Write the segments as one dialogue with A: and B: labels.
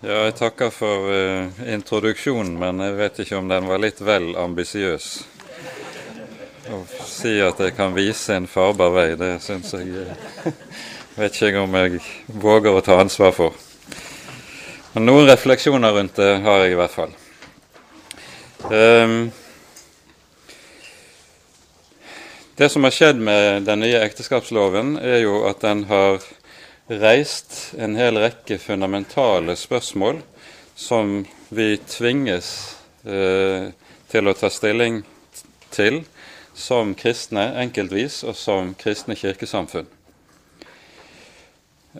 A: Ja, jeg takker for uh, introduksjonen, men jeg vet ikke om den var litt vel ambisiøs. Å si at jeg kan vise en farbar vei, det syns jeg uh, vet ikke om jeg våger å ta ansvar for. Men noen refleksjoner rundt det har jeg i hvert fall. Um, det som har skjedd med den nye ekteskapsloven, er jo at den har reist en hel rekke fundamentale spørsmål som vi tvinges eh, til å ta stilling til som kristne enkeltvis og som kristne kirkesamfunn.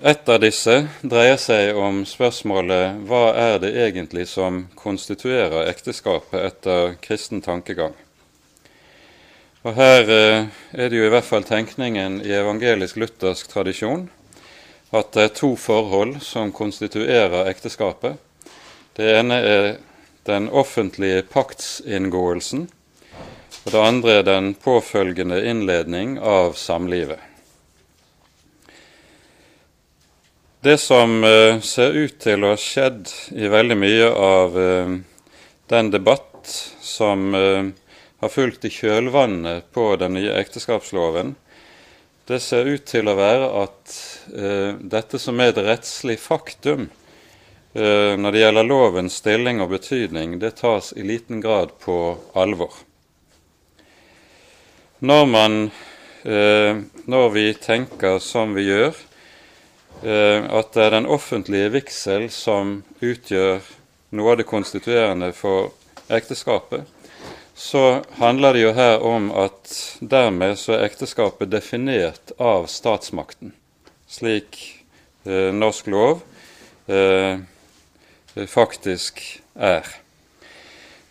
A: Et av disse dreier seg om spørsmålet hva er det egentlig som konstituerer ekteskapet etter kristen tankegang. Og Her eh, er det jo i hvert fall tenkningen i evangelisk-luthersk tradisjon at det er to forhold som konstituerer ekteskapet. Det ene er den offentlige paktsinngåelsen, og det andre er den påfølgende innledning av samlivet. Det som uh, ser ut til å ha skjedd i veldig mye av uh, den debatt som uh, har fulgt i kjølvannet på den nye ekteskapsloven, det ser ut til å være at eh, dette som er et rettslig faktum eh, når det gjelder lovens stilling og betydning, det tas i liten grad på alvor. Når, man, eh, når vi tenker som vi gjør, at det er den offentlige vigsel som utgjør noe av det konstituerende for ekteskapet, så handler det jo her om at dermed så er ekteskapet definert av statsmakten, slik eh, norsk lov eh, faktisk er.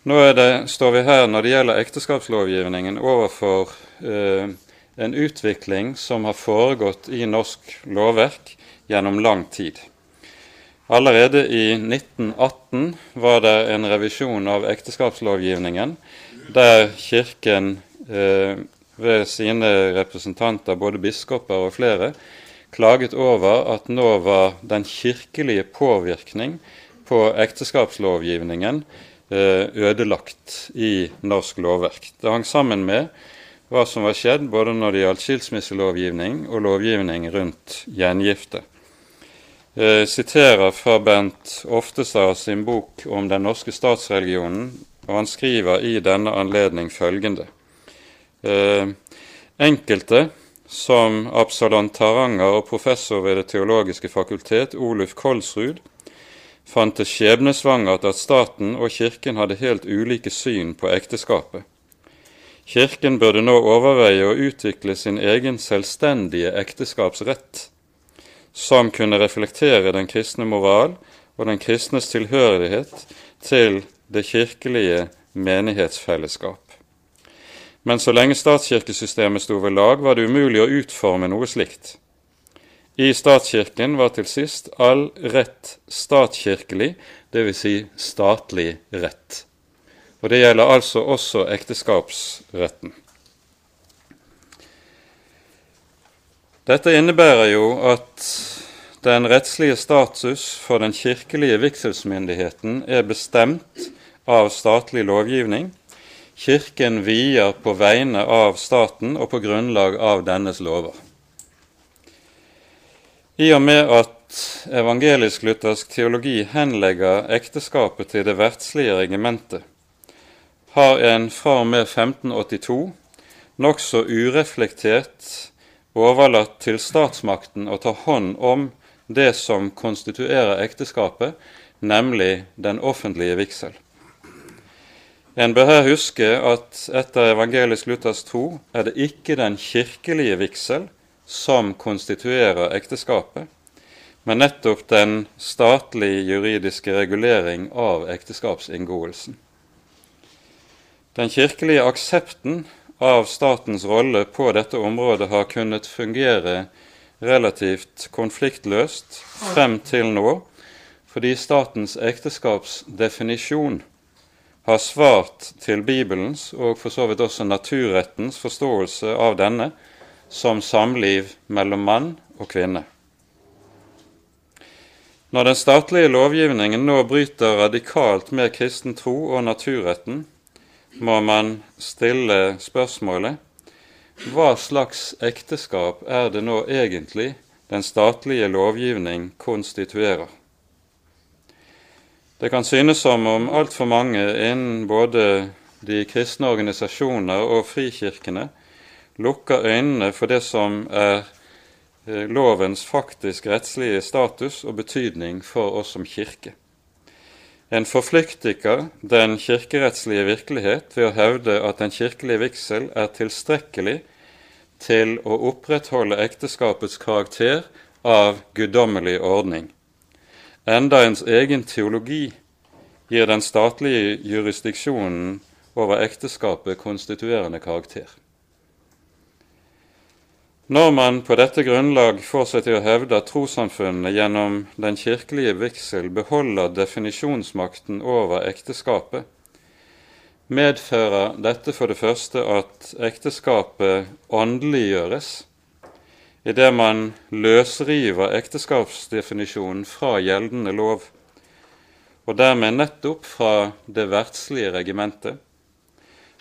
A: Nå er det, står vi her når det gjelder ekteskapslovgivningen overfor eh, en utvikling som har foregått i norsk lovverk gjennom lang tid. Allerede i 1918 var det en revisjon av ekteskapslovgivningen der Kirken eh, ved sine representanter, både biskoper og flere, klaget over at nå var den kirkelige påvirkning på ekteskapslovgivningen eh, ødelagt i norsk lovverk. Det hang sammen med hva som var skjedd både når det gjaldt skilsmisselovgivning og lovgivning rundt gjengifte. Jeg siterer fra Bent Oftestad sin bok om den norske statsreligionen og han skriver i denne anledning følgende. Eh, enkelte, som Absalon Taranger og professor ved Det teologiske fakultet Oluf Kolsrud, fant det skjebnesvangert at staten og Kirken hadde helt ulike syn på ekteskapet. Kirken burde nå overveie å utvikle sin egen selvstendige ekteskapsrett, som kunne reflektere den kristne moral og den kristnes tilhørighet til det kirkelige menighetsfellesskap. Men så lenge statskirkesystemet sto ved lag, var det umulig å utforme noe slikt. I statskirken var til sist all rett statskirkelig, dvs. Si statlig rett. Og Det gjelder altså også ekteskapsretten. Dette innebærer jo at den rettslige status for den kirkelige vigselsmyndigheten er bestemt av statlig lovgivning. Kirken vier på vegne av staten og på grunnlag av dennes lover. I og med at evangelisk-luthersk teologi henlegger ekteskapet til det verdslige regimentet, har en fra og med 1582 nokså ureflektert overlatt til statsmakten å ta hånd om det som konstituerer ekteskapet, nemlig den offentlige vigsel. En bør her huske at etter evangelisk Luthers tro er det ikke den kirkelige vigsel som konstituerer ekteskapet, men nettopp den statlige juridiske regulering av ekteskapsinngåelsen. Den kirkelige aksepten av statens rolle på dette området har kunnet fungere relativt konfliktløst frem til nå, fordi statens ekteskapsdefinisjon har svart til Bibelens og for så vidt også naturrettens forståelse av denne som samliv mellom mann og kvinne. Når den statlige lovgivningen nå bryter radikalt med kristen tro og naturretten, må man stille spørsmålet hva slags ekteskap er det nå egentlig den statlige lovgivning konstituerer? Det kan synes som om altfor mange innen både de kristne organisasjoner og frikirkene lukker øynene for det som er eh, lovens faktisk rettslige status og betydning for oss som kirke. En forflyktiger den kirkerettslige virkelighet ved å hevde at den kirkelige vigsel er tilstrekkelig til å opprettholde ekteskapets karakter av guddommelig ordning, enda ens egen teologi gir den statlige jurisdiksjonen over ekteskapet konstituerende karakter. Når man på dette grunnlag til å hevde at trossamfunnene gjennom den kirkelige vigsel beholder definisjonsmakten over ekteskapet, medfører dette for det første at ekteskapet åndeliggjøres idet man løsriver ekteskapsdefinisjonen fra gjeldende lov, og dermed nettopp fra det verdslige regimentet.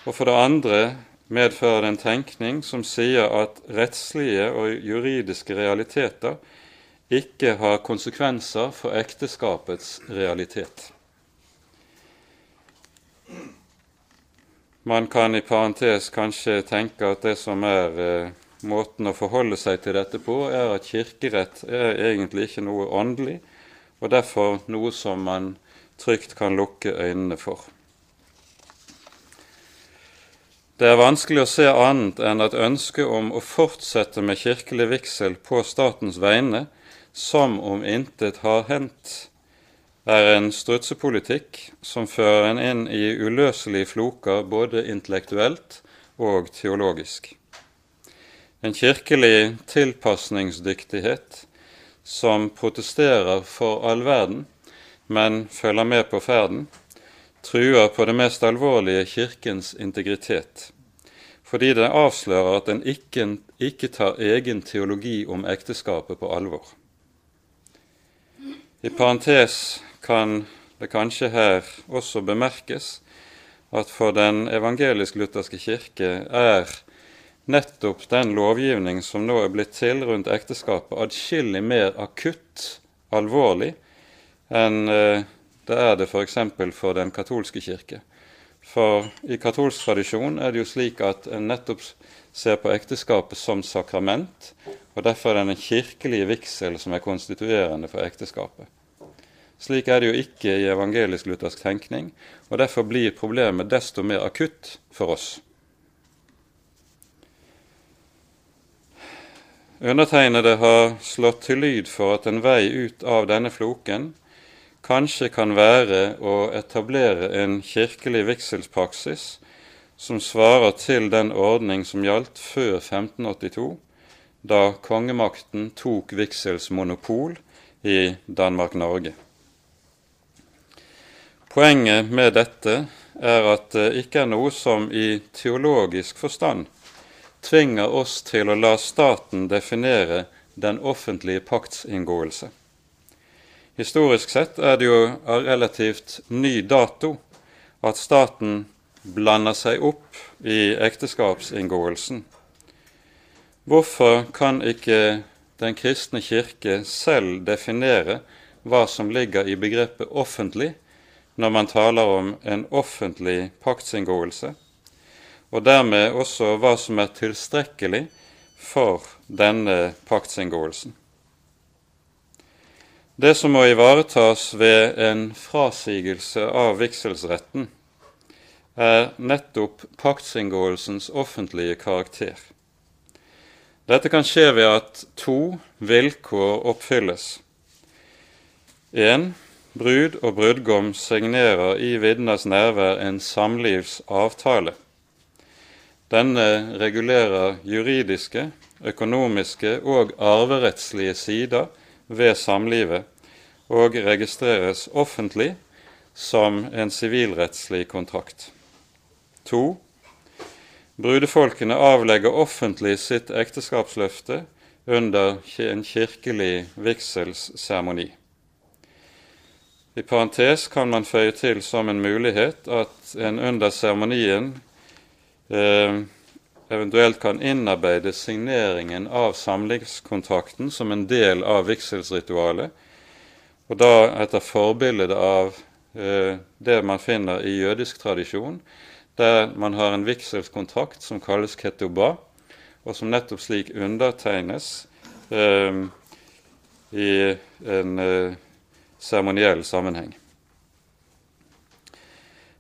A: Og for det andre medfører det en tenkning som sier at rettslige og juridiske realiteter ikke har konsekvenser for ekteskapets realitet. Man kan i parentes kanskje tenke at det som er eh, måten å forholde seg til dette på, er at kirkerett er egentlig ikke noe åndelig, og derfor noe som man trygt kan lukke øynene for. Det er vanskelig å se annet enn at ønsket om å fortsette med kirkelig vigsel på statens vegne, som om intet har hendt, er en strutsepolitikk som fører en inn i uløselige floker både intellektuelt og teologisk en kirkelig tilpasningsdyktighet som protesterer for all verden, men følger med på ferden, truer på det mest alvorlige Kirkens integritet, fordi det avslører at den ikke, ikke tar egen teologi om ekteskapet på alvor. I parentes kan det kanskje her også bemerkes at for den evangelisk-lutherske kirke er nettopp den lovgivning som nå er blitt til rundt ekteskapet, adskillig mer akutt alvorlig enn eh, det er det f.eks. For, for den katolske kirke. For i katolsk tradisjon er det jo slik at en nettopp ser på ekteskapet som sakrament, og derfor er det den kirkelige vigsel som er konstituerende for ekteskapet. Slik er det jo ikke i evangelisk-luthersk tenkning, og derfor blir problemet desto mer akutt for oss. Undertegnede har slått til lyd for at en vei ut av denne floken kanskje kan være å etablere en kirkelig vigselspraksis som svarer til den ordning som gjaldt før 1582, da kongemakten tok vigselsmonopol i Danmark-Norge. Poenget med dette er at det ikke er noe som i teologisk forstand tvinger oss til å la staten definere den offentlige paktsinngåelse. Historisk sett er det jo av relativt ny dato at staten blander seg opp i ekteskapsinngåelsen. Hvorfor kan ikke Den kristne kirke selv definere hva som ligger i begrepet offentlig, når man taler om en offentlig paktsinngåelse? Og dermed også hva som er tilstrekkelig for denne paktsinngåelsen. Det som må ivaretas ved en frasigelse av vigselsretten, er nettopp paktsinngåelsens offentlige karakter. Dette kan skje ved at to vilkår oppfylles. 1. Brud og brudgom signerer i vitners nærvær en samlivsavtale denne regulerer juridiske, økonomiske og arverettslige sider ved samlivet og registreres offentlig som en sivilrettslig kontrakt. 2. Brudefolkene avlegger offentlig sitt ekteskapsløfte under en kirkelig vigselsseremoni. I parentes kan man føye til som en mulighet at en under seremonien eh, eventuelt kan innarbeide signeringen av samlivskontrakten som en del av vigselsritualet, og da etter forbilde av eh, det man finner i jødisk tradisjon, der man har en vigselskontrakt som kalles ketuba, og som nettopp slik undertegnes eh, i en eh, seremoniell sammenheng.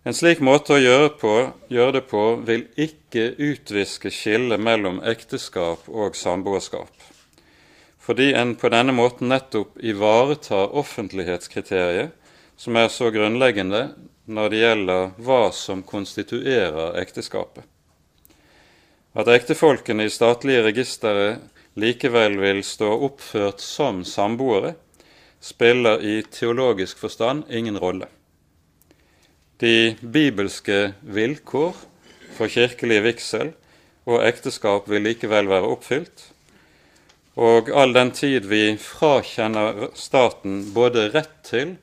A: En slik måte å gjøre, på, gjøre, det på vil ikke utviske skillet mellom ekteskap og samboerskap, fordi en på denne måten nettopp ivaretar offentlighetskriteriet, som er så grunnleggende når det gjelder hva som konstituerer ekteskapet. At ektefolkene i statlige registre likevel vil stå oppført som samboere, spiller i teologisk forstand ingen rolle. De bibelske vilkår for kirkelig vigsel og ekteskap vil likevel være oppfylt. Og all den tid vi frakjenner staten både rett til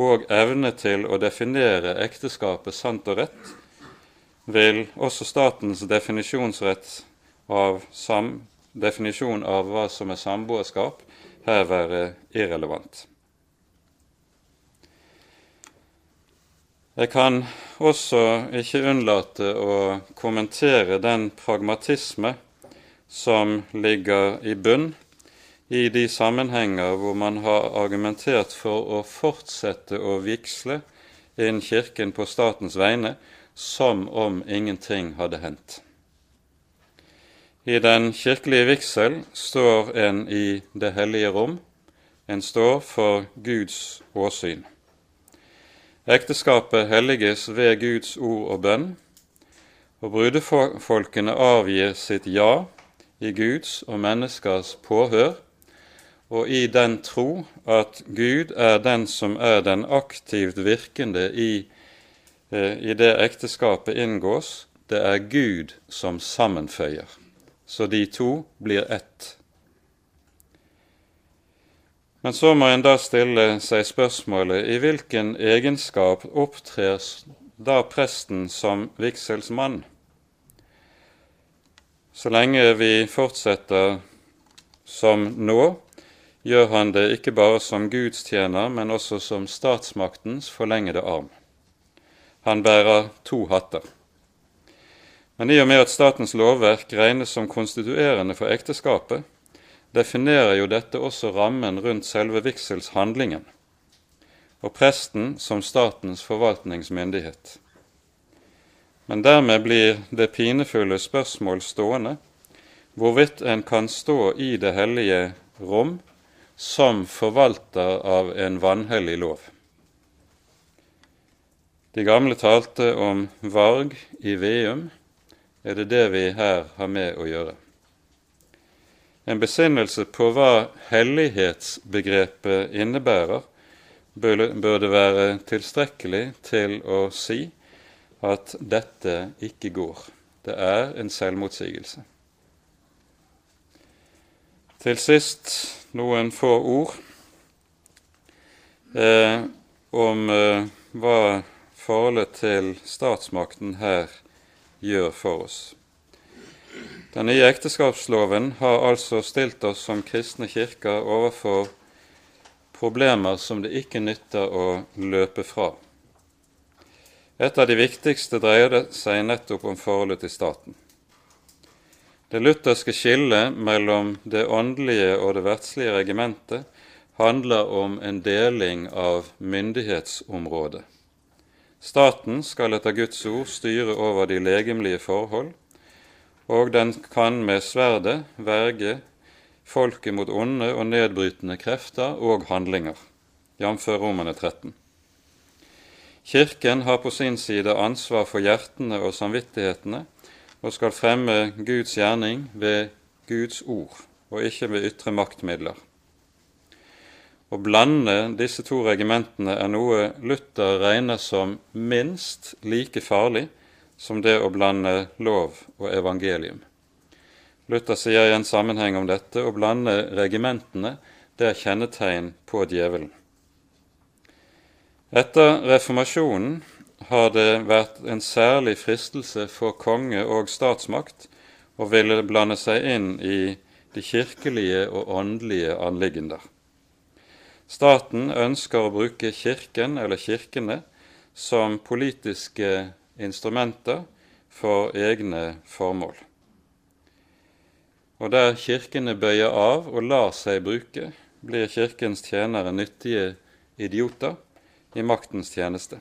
A: og evne til å definere ekteskapet sant og rett, vil også statens definisjonsrett av sam, definisjon av hva som er samboerskap, her være irrelevant. Jeg kan også ikke unnlate å kommentere den pragmatisme som ligger i bunn i de sammenhenger hvor man har argumentert for å fortsette å vigsle inn Kirken på statens vegne som om ingenting hadde hendt. I den kirkelige vigsel står en i det hellige rom. En står for Guds åsyn. Ekteskapet helliges ved Guds ord og bønn, og brudefolkene avgir sitt ja i Guds og menneskers påhør, og i den tro at Gud er den som er den aktivt virkende i, eh, i det ekteskapet inngås. Det er Gud som sammenføyer så de to blir ett. Men så må en da stille seg spørsmålet i hvilken egenskap opptrer da presten som vigselsmann? Så lenge vi fortsetter som nå, gjør han det ikke bare som gudstjener, men også som statsmaktens forlengede arm. Han bærer to hatter. Men i og med at statens lovverk regnes som konstituerende for ekteskapet, definerer jo dette også rammen rundt selve vigselshandlingen, og presten som statens forvaltningsmyndighet. Men dermed blir det pinefulle spørsmål stående hvorvidt en kan stå i det hellige rom som forvalter av en vanhellig lov. De gamle talte om varg i Veum er det det vi her har med å gjøre. En besinnelse på hva hellighetsbegrepet innebærer, bør det være tilstrekkelig til å si at dette ikke går. Det er en selvmotsigelse. Til sist noen få ord eh, om eh, hva forholdet til statsmakten her gjør for oss. Den nye ekteskapsloven har altså stilt oss som kristne kirker overfor problemer som det ikke nytter å løpe fra. Et av de viktigste dreier det seg nettopp om forholdet til staten. Det lutherske skillet mellom det åndelige og det verdslige regimentet handler om en deling av myndighetsområdet. Staten skal etter Guds ord styre over de legemlige forhold, og den kan med sverdet verge folket mot onde og nedbrytende krefter og handlinger, jf. Romane 13. Kirken har på sin side ansvar for hjertene og samvittighetene og skal fremme Guds gjerning ved Guds ord og ikke ved ytre maktmidler. Å blande disse to regimentene er noe Luther regner som minst like farlig som det å blande lov og evangelium. Luther sier i en sammenheng om dette å blande regimentene det er kjennetegn på djevelen. Etter reformasjonen har det vært en særlig fristelse for konge og statsmakt å ville blande seg inn i de kirkelige og åndelige anliggender. Staten ønsker å bruke Kirken eller kirkene som politiske instrumenter for egne formål. Og der kirkene bøyer av og lar seg bruke, blir kirkens tjenere nyttige idioter i maktens tjeneste.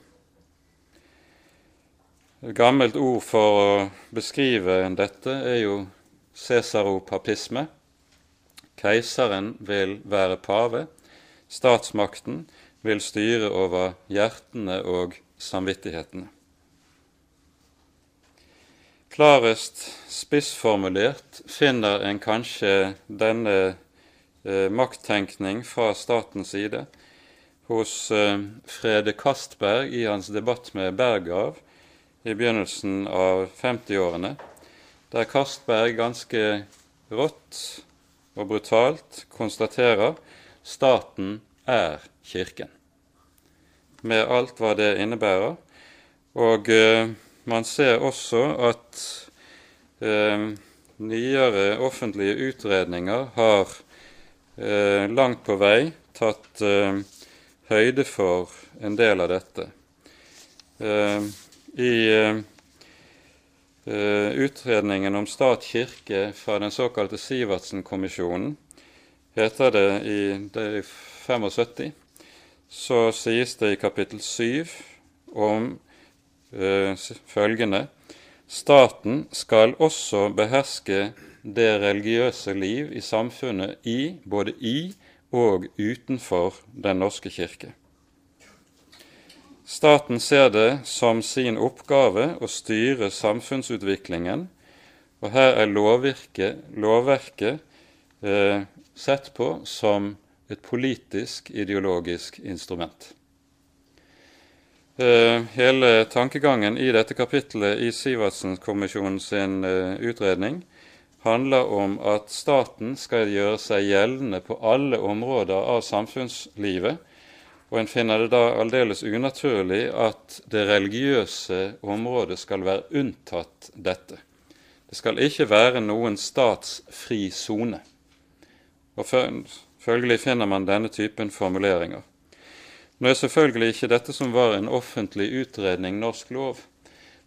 A: Et gammelt ord for å beskrive dette er jo cesaropapisme. Keiseren vil være pave, statsmakten vil styre over hjertene og samvittighetene. Klarest spissformulert finner en kanskje denne eh, makttenkning fra statens side hos eh, Frede Castberg i hans debatt med Bergav i begynnelsen av 50-årene, der Castberg ganske rått og brutalt konstaterer staten er Kirken, med alt hva det innebærer. Og eh, man ser også at eh, nyere offentlige utredninger har eh, langt på vei tatt eh, høyde for en del av dette. Uh, I uh, utredningen om stat-kirke fra den såkalte Sivertsen-kommisjonen heter det i, det 75, så sies det i kapittel 7 om følgende Staten skal også beherske det religiøse liv i samfunnet i, både i og utenfor Den norske kirke. Staten ser det som sin oppgave å styre samfunnsutviklingen, og her er lovverket, lovverket eh, sett på som et politisk, ideologisk instrument. Eh, hele tankegangen i dette kapittelet i Sivertsen-kommisjonen sin eh, utredning handler om at staten skal gjøre seg gjeldende på alle områder av samfunnslivet, og en finner det da aldeles unaturlig at det religiøse området skal være unntatt dette. Det skal ikke være noen statsfri sone. Og følgelig finner man denne typen formuleringer. Nå er selvfølgelig ikke dette som var en offentlig utredning norsk lov,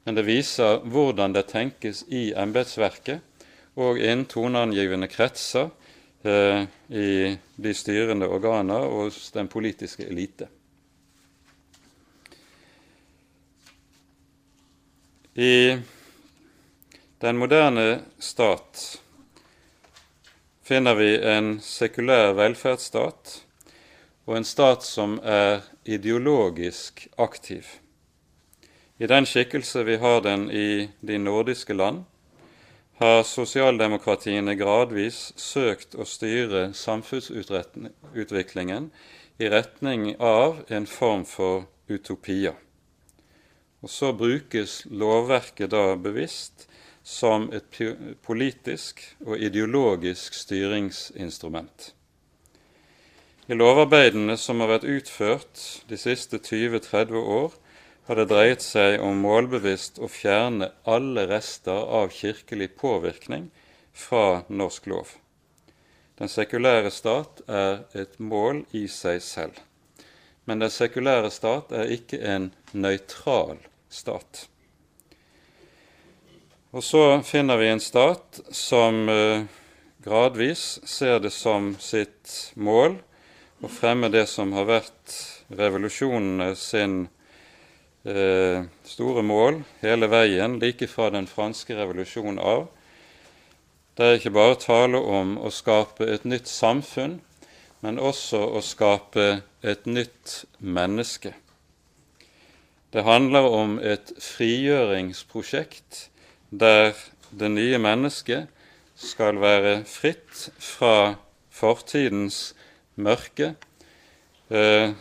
A: men det viser hvordan det tenkes i embetsverket, og innen toneangivende kretser eh, i de styrende organer og hos den politiske elite. I den moderne stat finner vi en sekulær velferdsstat og en stat som er ideologisk aktiv. I den skikkelse vi har den i de nordiske land, har sosialdemokratiene gradvis søkt å styre samfunnsutviklingen i retning av en form for utopia. Og så brukes lovverket da bevisst som et politisk og ideologisk styringsinstrument. I lovarbeidene som har vært utført de siste 20-30 år, har det dreiet seg om målbevisst å fjerne alle rester av kirkelig påvirkning fra norsk lov. Den sekulære stat er et mål i seg selv. Men den sekulære stat er ikke en nøytral stat. Og så finner vi en stat som eh, gradvis ser det som sitt mål å fremme det som har vært revolusjonene sin eh, store mål hele veien, like fra den franske revolusjonen av. Det er ikke bare tale om å skape et nytt samfunn, men også å skape et nytt menneske. Det handler om et frigjøringsprosjekt der det nye mennesket skal være fritt fra fortidens mørke, eh,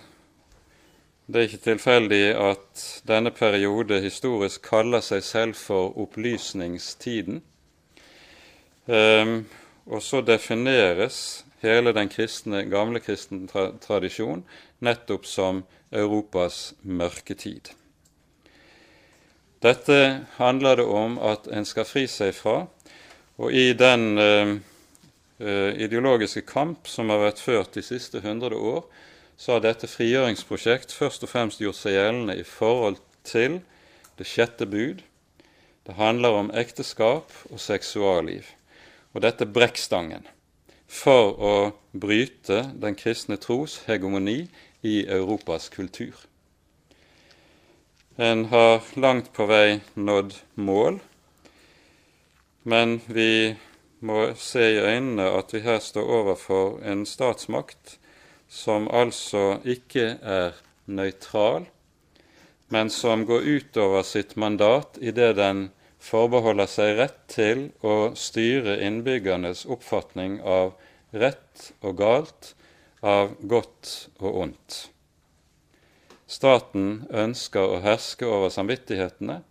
A: det er ikke tilfeldig at denne periode historisk kaller seg selv for opplysningstiden. Um, og så defineres hele den kristne, gamle kristne tra tradisjon nettopp som Europas mørketid. Dette handler det om at en skal fri seg fra, og i den eh, eh ideologiske kamp som har vært ført de siste hundre år, så har dette frigjøringsprosjekt først og fremst gjort seg gjeldende i forhold til det sjette bud. Det handler om ekteskap og seksualliv. Og dette brekkstangen for å bryte den kristne tros hegemoni i Europas kultur. En har langt på vei nådd mål, men vi må se i øynene at vi her står overfor en statsmakt som altså ikke er nøytral, men som går utover sitt mandat i det den forbeholder seg rett til å styre innbyggernes oppfatning av rett og galt, av godt og ondt. Staten ønsker å herske over samvittighetene,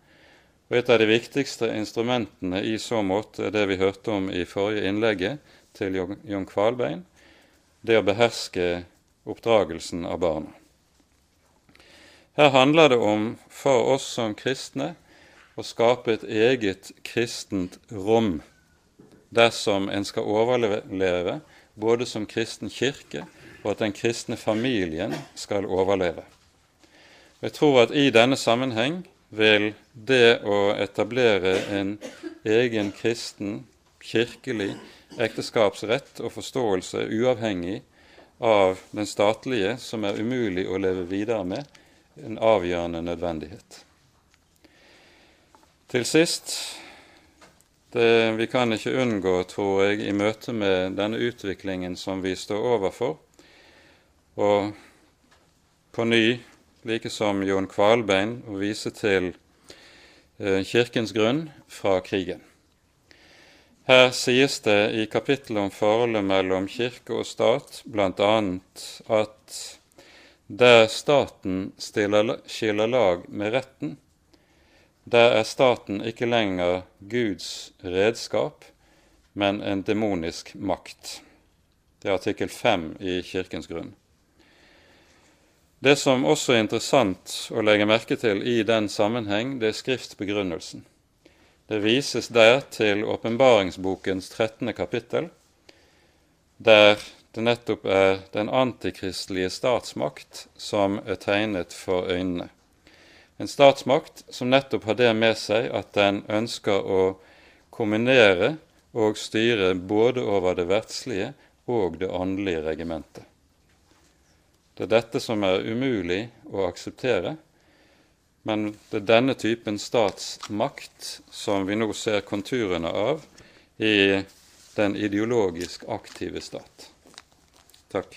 A: og et av de viktigste instrumentene i så måte er det vi hørte om i forrige innlegget til Jon Kvalbein, det å beherske oppdragelsen av barna. Her handler det om for oss som kristne å skape et eget kristent rom dersom en skal overleve både som kristen kirke og at den kristne familien skal overleve. Jeg tror at i denne sammenheng vil det å etablere en egen kristen, kirkelig ekteskapsrett og forståelse uavhengig av den statlige, som er umulig å leve videre med, en avgjørende nødvendighet. Til sist det, Vi kan ikke unngå, tror jeg, i møte med denne utviklingen som vi står overfor, og på ny, like som Jon Kvalbein, å vise til eh, Kirkens grunn fra krigen. Her sies det i kapittelet om forholdet mellom kirke og stat bl.a. at der staten skiller lag med retten, der er staten ikke lenger Guds redskap, men en demonisk makt. Det er artikkel 5 i Kirkens grunn. Det som også er interessant å legge merke til i den sammenheng, det er skriftbegrunnelsen. Det vises der til åpenbaringsbokens 13. kapittel, der det nettopp er den antikristelige statsmakt som er tegnet for øynene. En statsmakt som nettopp har det med seg at den ønsker å kombinere og styre både over det verdslige og det åndelige regimentet. Det er dette som er umulig å akseptere, men det er denne typen statsmakt som vi nå ser konturene av i den ideologisk aktive stat. Takk.